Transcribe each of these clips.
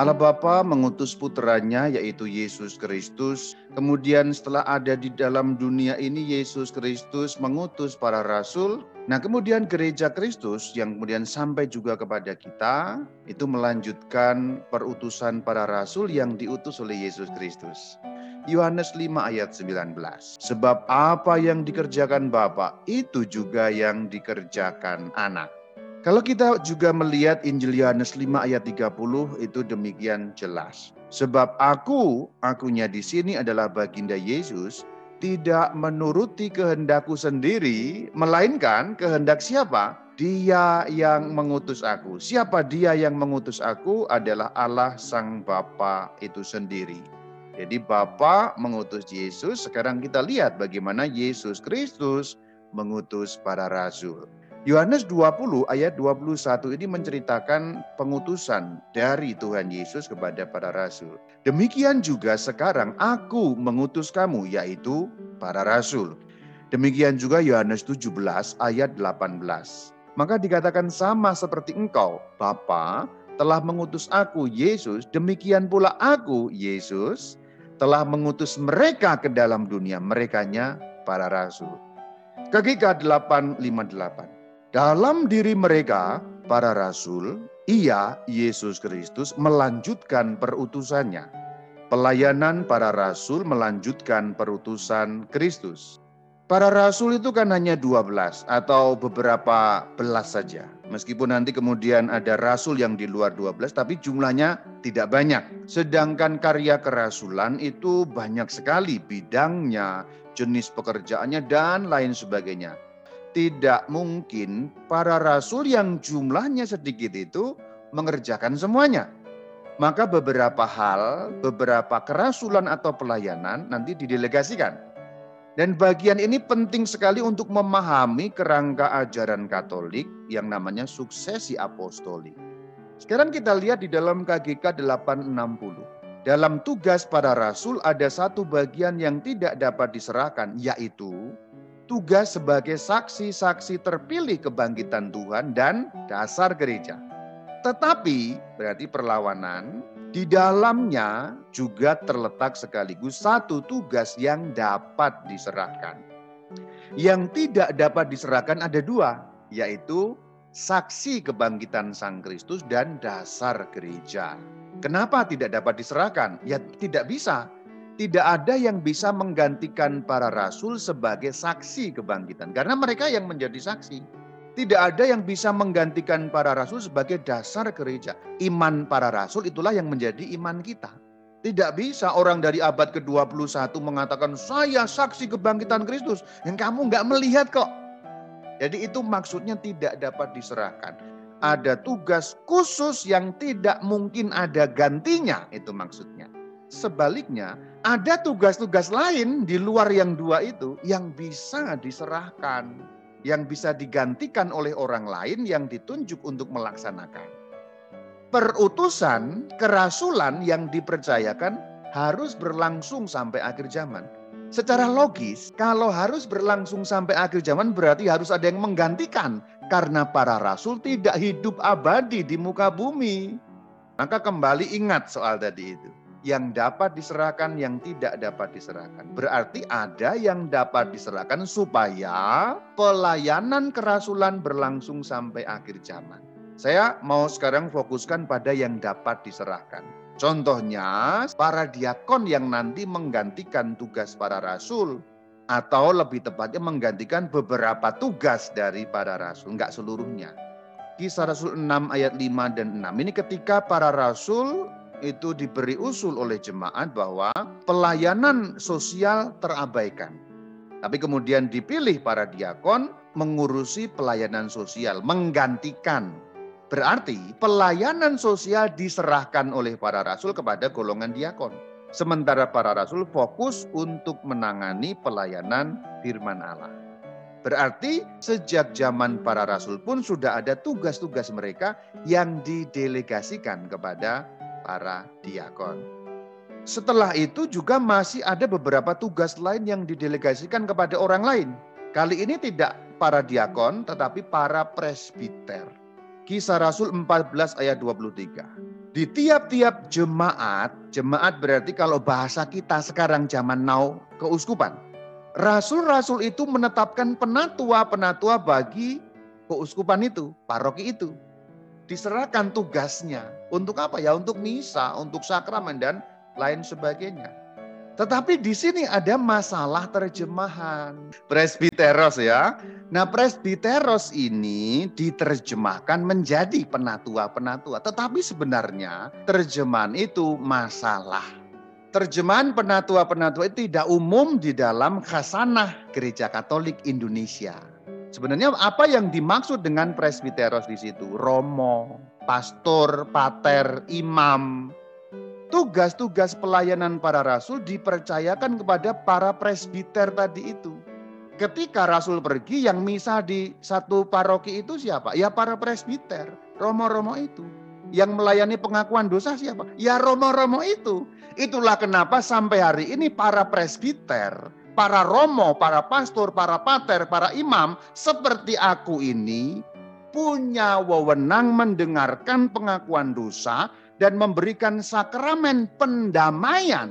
Allah Bapa mengutus putranya yaitu Yesus Kristus. Kemudian setelah ada di dalam dunia ini Yesus Kristus mengutus para rasul. Nah kemudian gereja Kristus yang kemudian sampai juga kepada kita itu melanjutkan perutusan para rasul yang diutus oleh Yesus Kristus. Yohanes 5 ayat 19. Sebab apa yang dikerjakan Bapa itu juga yang dikerjakan anak. Kalau kita juga melihat Injil Yohanes 5 ayat 30 itu demikian jelas. Sebab aku, akunya di sini adalah baginda Yesus, tidak menuruti kehendakku sendiri, melainkan kehendak siapa? Dia yang mengutus aku. Siapa dia yang mengutus aku adalah Allah Sang Bapa itu sendiri. Jadi Bapa mengutus Yesus, sekarang kita lihat bagaimana Yesus Kristus mengutus para rasul. Yohanes 20 ayat 21 ini menceritakan pengutusan dari Tuhan Yesus kepada para rasul. Demikian juga sekarang aku mengutus kamu yaitu para rasul. Demikian juga Yohanes 17 ayat 18. Maka dikatakan sama seperti engkau, Bapa, telah mengutus aku Yesus, demikian pula aku Yesus telah mengutus mereka ke dalam dunia, merekanya para rasul. KGK 858. Dalam diri mereka, para rasul, ia, Yesus Kristus, melanjutkan perutusannya. Pelayanan para rasul melanjutkan perutusan Kristus. Para rasul itu kan hanya 12 atau beberapa belas saja. Meskipun nanti kemudian ada rasul yang di luar 12, tapi jumlahnya tidak banyak. Sedangkan karya kerasulan itu banyak sekali bidangnya, jenis pekerjaannya, dan lain sebagainya tidak mungkin para rasul yang jumlahnya sedikit itu mengerjakan semuanya. Maka beberapa hal, beberapa kerasulan atau pelayanan nanti didelegasikan. Dan bagian ini penting sekali untuk memahami kerangka ajaran Katolik yang namanya suksesi apostolik. Sekarang kita lihat di dalam KGK 860. Dalam tugas para rasul ada satu bagian yang tidak dapat diserahkan, yaitu tugas sebagai saksi-saksi terpilih kebangkitan Tuhan dan dasar gereja. Tetapi berarti perlawanan di dalamnya juga terletak sekaligus satu tugas yang dapat diserahkan. Yang tidak dapat diserahkan ada dua, yaitu saksi kebangkitan Sang Kristus dan dasar gereja. Kenapa tidak dapat diserahkan? Ya tidak bisa tidak ada yang bisa menggantikan para rasul sebagai saksi kebangkitan. Karena mereka yang menjadi saksi. Tidak ada yang bisa menggantikan para rasul sebagai dasar gereja. Iman para rasul itulah yang menjadi iman kita. Tidak bisa orang dari abad ke-21 mengatakan, saya saksi kebangkitan Kristus. Yang kamu nggak melihat kok. Jadi itu maksudnya tidak dapat diserahkan. Ada tugas khusus yang tidak mungkin ada gantinya, itu maksudnya. Sebaliknya, ada tugas-tugas lain di luar yang dua itu yang bisa diserahkan, yang bisa digantikan oleh orang lain yang ditunjuk untuk melaksanakan. Perutusan, kerasulan yang dipercayakan harus berlangsung sampai akhir zaman. Secara logis, kalau harus berlangsung sampai akhir zaman berarti harus ada yang menggantikan karena para rasul tidak hidup abadi di muka bumi. Maka kembali ingat soal tadi itu yang dapat diserahkan, yang tidak dapat diserahkan. Berarti ada yang dapat diserahkan supaya pelayanan kerasulan berlangsung sampai akhir zaman. Saya mau sekarang fokuskan pada yang dapat diserahkan. Contohnya, para diakon yang nanti menggantikan tugas para rasul, atau lebih tepatnya menggantikan beberapa tugas dari para rasul, enggak seluruhnya. Kisah Rasul 6 ayat 5 dan 6. Ini ketika para rasul itu diberi usul oleh jemaat bahwa pelayanan sosial terabaikan. Tapi kemudian dipilih para diakon mengurusi pelayanan sosial, menggantikan. Berarti pelayanan sosial diserahkan oleh para rasul kepada golongan diakon. Sementara para rasul fokus untuk menangani pelayanan firman Allah. Berarti sejak zaman para rasul pun sudah ada tugas-tugas mereka yang didelegasikan kepada para diakon. Setelah itu juga masih ada beberapa tugas lain yang didelegasikan kepada orang lain. Kali ini tidak para diakon tetapi para presbiter. Kisah Rasul 14 ayat 23. Di tiap-tiap jemaat, jemaat berarti kalau bahasa kita sekarang zaman now keuskupan. Rasul-rasul itu menetapkan penatua-penatua bagi keuskupan itu, paroki itu. Diserahkan tugasnya. Untuk apa ya? Untuk misa, untuk sakramen dan lain sebagainya. Tetapi di sini ada masalah terjemahan. Presbiteros ya. Nah presbiteros ini diterjemahkan menjadi penatua-penatua. Tetapi sebenarnya terjemahan itu masalah. Terjemahan penatua-penatua itu tidak umum di dalam khasanah Gereja Katolik Indonesia. Sebenarnya apa yang dimaksud dengan presbiteros di situ? Romo, pastor, pater, imam, tugas-tugas pelayanan para rasul dipercayakan kepada para presbiter tadi itu. Ketika rasul pergi yang misa di satu paroki itu siapa? Ya para presbiter, romo-romo itu. Yang melayani pengakuan dosa siapa? Ya romo-romo itu. Itulah kenapa sampai hari ini para presbiter, para romo, para pastor, para pater, para imam seperti aku ini punya wewenang mendengarkan pengakuan dosa dan memberikan sakramen pendamaian,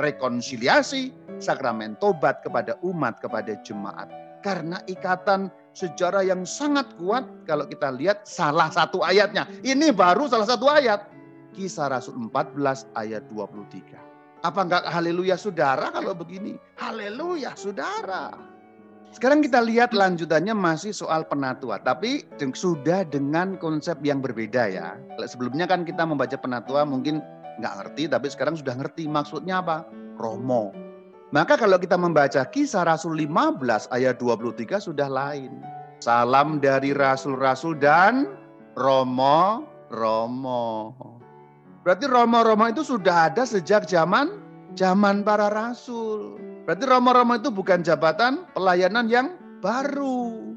rekonsiliasi, sakramen tobat kepada umat, kepada jemaat. Karena ikatan sejarah yang sangat kuat kalau kita lihat salah satu ayatnya. Ini baru salah satu ayat. Kisah Rasul 14 ayat 23. Apa enggak haleluya saudara kalau begini? Haleluya saudara. Sekarang kita lihat lanjutannya masih soal penatua, tapi sudah dengan konsep yang berbeda ya. Sebelumnya kan kita membaca penatua mungkin nggak ngerti, tapi sekarang sudah ngerti maksudnya apa? Romo. Maka kalau kita membaca kisah Rasul 15 ayat 23 sudah lain. Salam dari rasul-rasul dan Romo, Romo. Berarti Romo-Romo itu sudah ada sejak zaman zaman para rasul. Berarti Romo-Romo itu bukan jabatan pelayanan yang baru.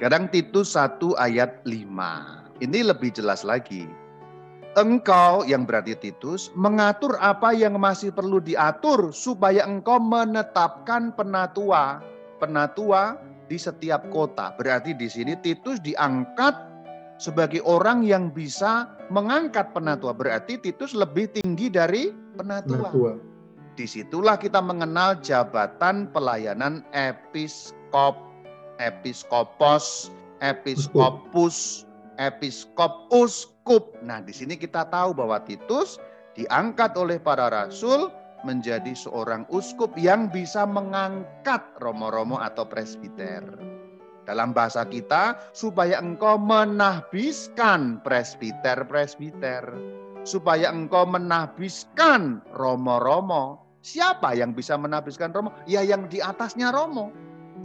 Kadang Titus 1 ayat 5. Ini lebih jelas lagi. Engkau yang berarti Titus mengatur apa yang masih perlu diatur supaya engkau menetapkan penatua. Penatua di setiap kota. Berarti di sini Titus diangkat sebagai orang yang bisa mengangkat penatua. Berarti Titus lebih tinggi dari penatua. penatua. Di situlah kita mengenal jabatan pelayanan episkop, episkopos, episkopus, episkop, uskup. Nah, di sini kita tahu bahwa Titus diangkat oleh para rasul menjadi seorang uskup yang bisa mengangkat romo-romo atau presbiter. Dalam bahasa kita, supaya engkau menahbiskan presbiter-presbiter supaya engkau menabiskan romo-romo. Siapa yang bisa menabiskan romo? Ya yang di atasnya romo.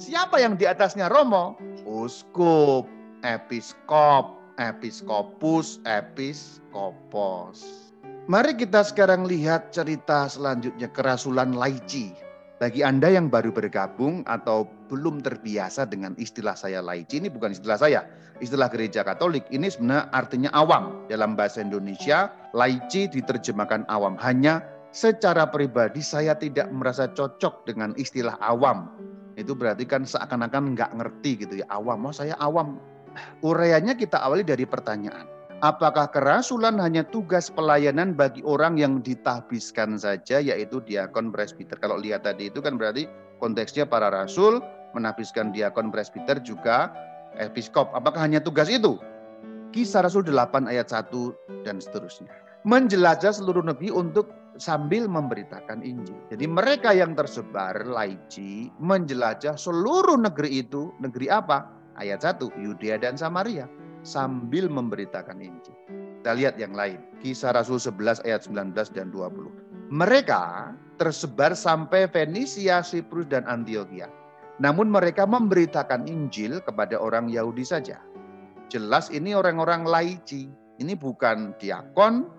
Siapa yang di atasnya romo? Uskup, episkop, episkopus, episkopos. Mari kita sekarang lihat cerita selanjutnya kerasulan laici. Bagi Anda yang baru bergabung atau belum terbiasa dengan istilah saya laici, ini bukan istilah saya, istilah gereja Katolik ini sebenarnya artinya awam. Dalam bahasa Indonesia, laici diterjemahkan awam. Hanya secara pribadi saya tidak merasa cocok dengan istilah awam. Itu berarti kan seakan-akan nggak ngerti gitu ya. Awam, oh saya awam. Ureanya kita awali dari pertanyaan. Apakah kerasulan hanya tugas pelayanan bagi orang yang ditahbiskan saja yaitu diakon presbiter? Kalau lihat tadi itu kan berarti konteksnya para rasul menahbiskan diakon presbiter juga episkop. Apakah hanya tugas itu? Kisah Rasul 8 ayat 1 dan seterusnya. Menjelajah seluruh negeri untuk sambil memberitakan Injil. Jadi mereka yang tersebar laici menjelajah seluruh negeri itu. Negeri apa? Ayat 1, Yudea dan Samaria. Sambil memberitakan Injil. Kita lihat yang lain. Kisah Rasul 11 ayat 19 dan 20. Mereka tersebar sampai Fenisia, Siprus, dan Antioquia namun mereka memberitakan Injil kepada orang Yahudi saja. Jelas ini orang-orang laici. Ini bukan diakon,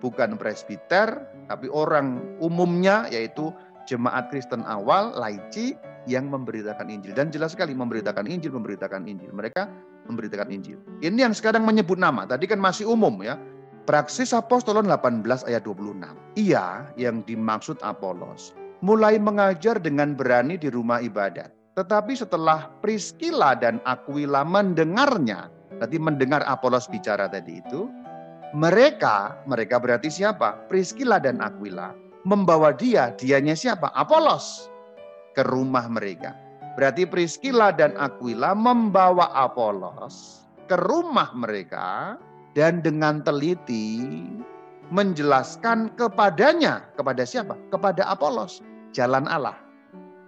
bukan presbiter, tapi orang umumnya yaitu jemaat Kristen awal, laici yang memberitakan Injil. Dan jelas sekali memberitakan Injil, memberitakan Injil. Mereka memberitakan Injil. Ini yang sekarang menyebut nama. Tadi kan masih umum ya. Praksis Apostolon 18 ayat 26. Ia yang dimaksud Apolos mulai mengajar dengan berani di rumah ibadat. Tetapi setelah Priscilla dan Aquila mendengarnya, tadi mendengar Apolos bicara tadi itu, Mereka, mereka berarti siapa? Priscilla dan Aquila. Membawa dia, dianya siapa? Apolos. Ke rumah mereka. Berarti Priscilla dan Aquila membawa Apolos ke rumah mereka dan dengan teliti menjelaskan kepadanya. Kepada siapa? Kepada Apolos. Jalan Allah.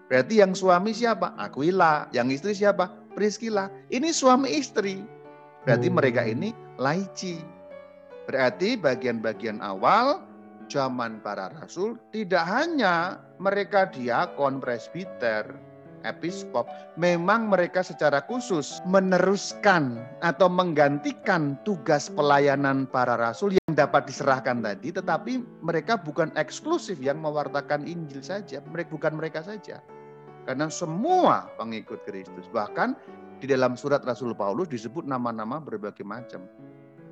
Berarti yang suami siapa? Aquila. Yang istri siapa? Priscilla. Ini suami istri. Berarti hmm. mereka ini laici. Berarti bagian-bagian awal zaman para rasul tidak hanya mereka diakon presbiter, episkop, memang mereka secara khusus meneruskan atau menggantikan tugas pelayanan para rasul yang dapat diserahkan tadi, tetapi mereka bukan eksklusif yang mewartakan Injil saja, mereka bukan mereka saja. Karena semua pengikut Kristus, bahkan di dalam surat Rasul Paulus disebut nama-nama berbagai macam.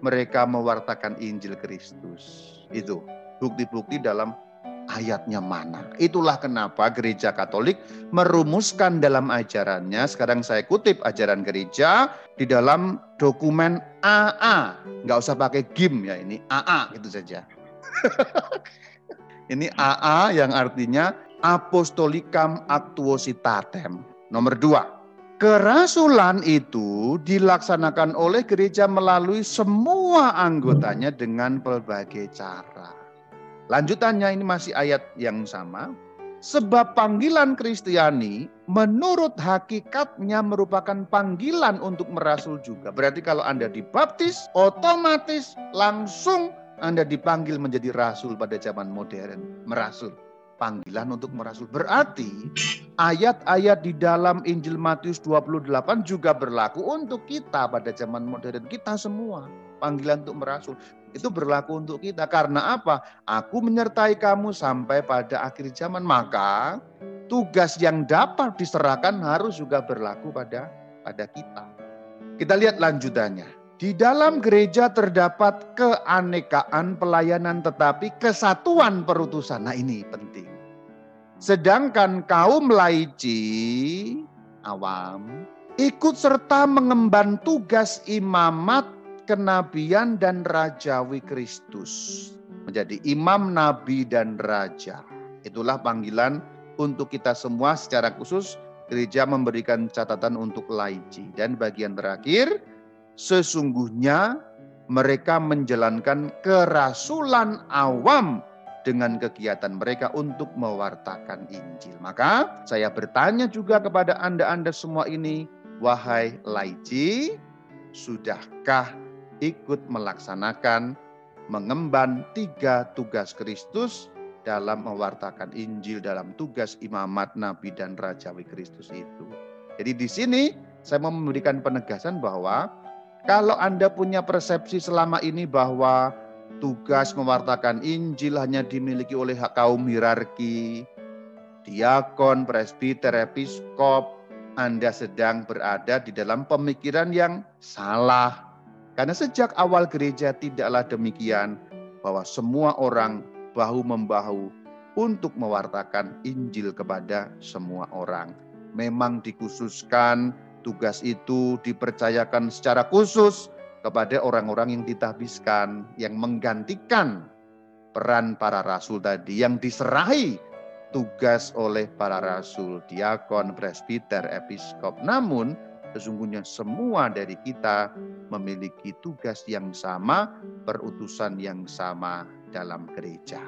Mereka mewartakan Injil Kristus. Itu bukti-bukti dalam ayatnya mana. Itulah kenapa gereja Katolik merumuskan dalam ajarannya, sekarang saya kutip ajaran gereja di dalam dokumen AA. Nggak usah pakai GIM ya, ini AA itu saja. ini AA yang artinya Apostolicam Actuositatem. Nomor dua, kerasulan itu dilaksanakan oleh gereja melalui semua anggotanya dengan berbagai cara. Lanjutannya ini masih ayat yang sama. Sebab panggilan Kristiani menurut hakikatnya merupakan panggilan untuk merasul juga. Berarti kalau Anda dibaptis, otomatis langsung Anda dipanggil menjadi rasul pada zaman modern. Merasul. Panggilan untuk merasul. Berarti ayat-ayat di dalam Injil Matius 28 juga berlaku untuk kita pada zaman modern. Kita semua panggilan untuk merasul. Itu berlaku untuk kita. Karena apa? Aku menyertai kamu sampai pada akhir zaman. Maka tugas yang dapat diserahkan harus juga berlaku pada pada kita. Kita lihat lanjutannya. Di dalam gereja terdapat keanekaan pelayanan tetapi kesatuan perutusan. Nah ini penting. Sedangkan kaum laici awam ikut serta mengemban tugas imamat kenabian dan rajawi Kristus. Menjadi imam, nabi, dan raja. Itulah panggilan untuk kita semua secara khusus gereja memberikan catatan untuk laici. Dan bagian terakhir, sesungguhnya mereka menjalankan kerasulan awam dengan kegiatan mereka untuk mewartakan Injil. Maka saya bertanya juga kepada Anda-Anda semua ini, wahai laici, sudahkah ikut melaksanakan mengemban tiga tugas Kristus dalam mewartakan Injil dalam tugas imamat nabi dan rajawi Kristus itu. Jadi di sini saya mau memberikan penegasan bahwa kalau Anda punya persepsi selama ini bahwa tugas mewartakan Injil hanya dimiliki oleh kaum hierarki, diakon, presbiter, episkop, Anda sedang berada di dalam pemikiran yang salah. Karena sejak awal gereja tidaklah demikian bahwa semua orang bahu-membahu untuk mewartakan Injil kepada semua orang. Memang dikhususkan tugas itu dipercayakan secara khusus kepada orang-orang yang ditahbiskan, yang menggantikan peran para rasul tadi, yang diserahi tugas oleh para rasul, diakon, presbiter, episkop. Namun Sesungguhnya semua dari kita memiliki tugas yang sama, perutusan yang sama dalam gereja.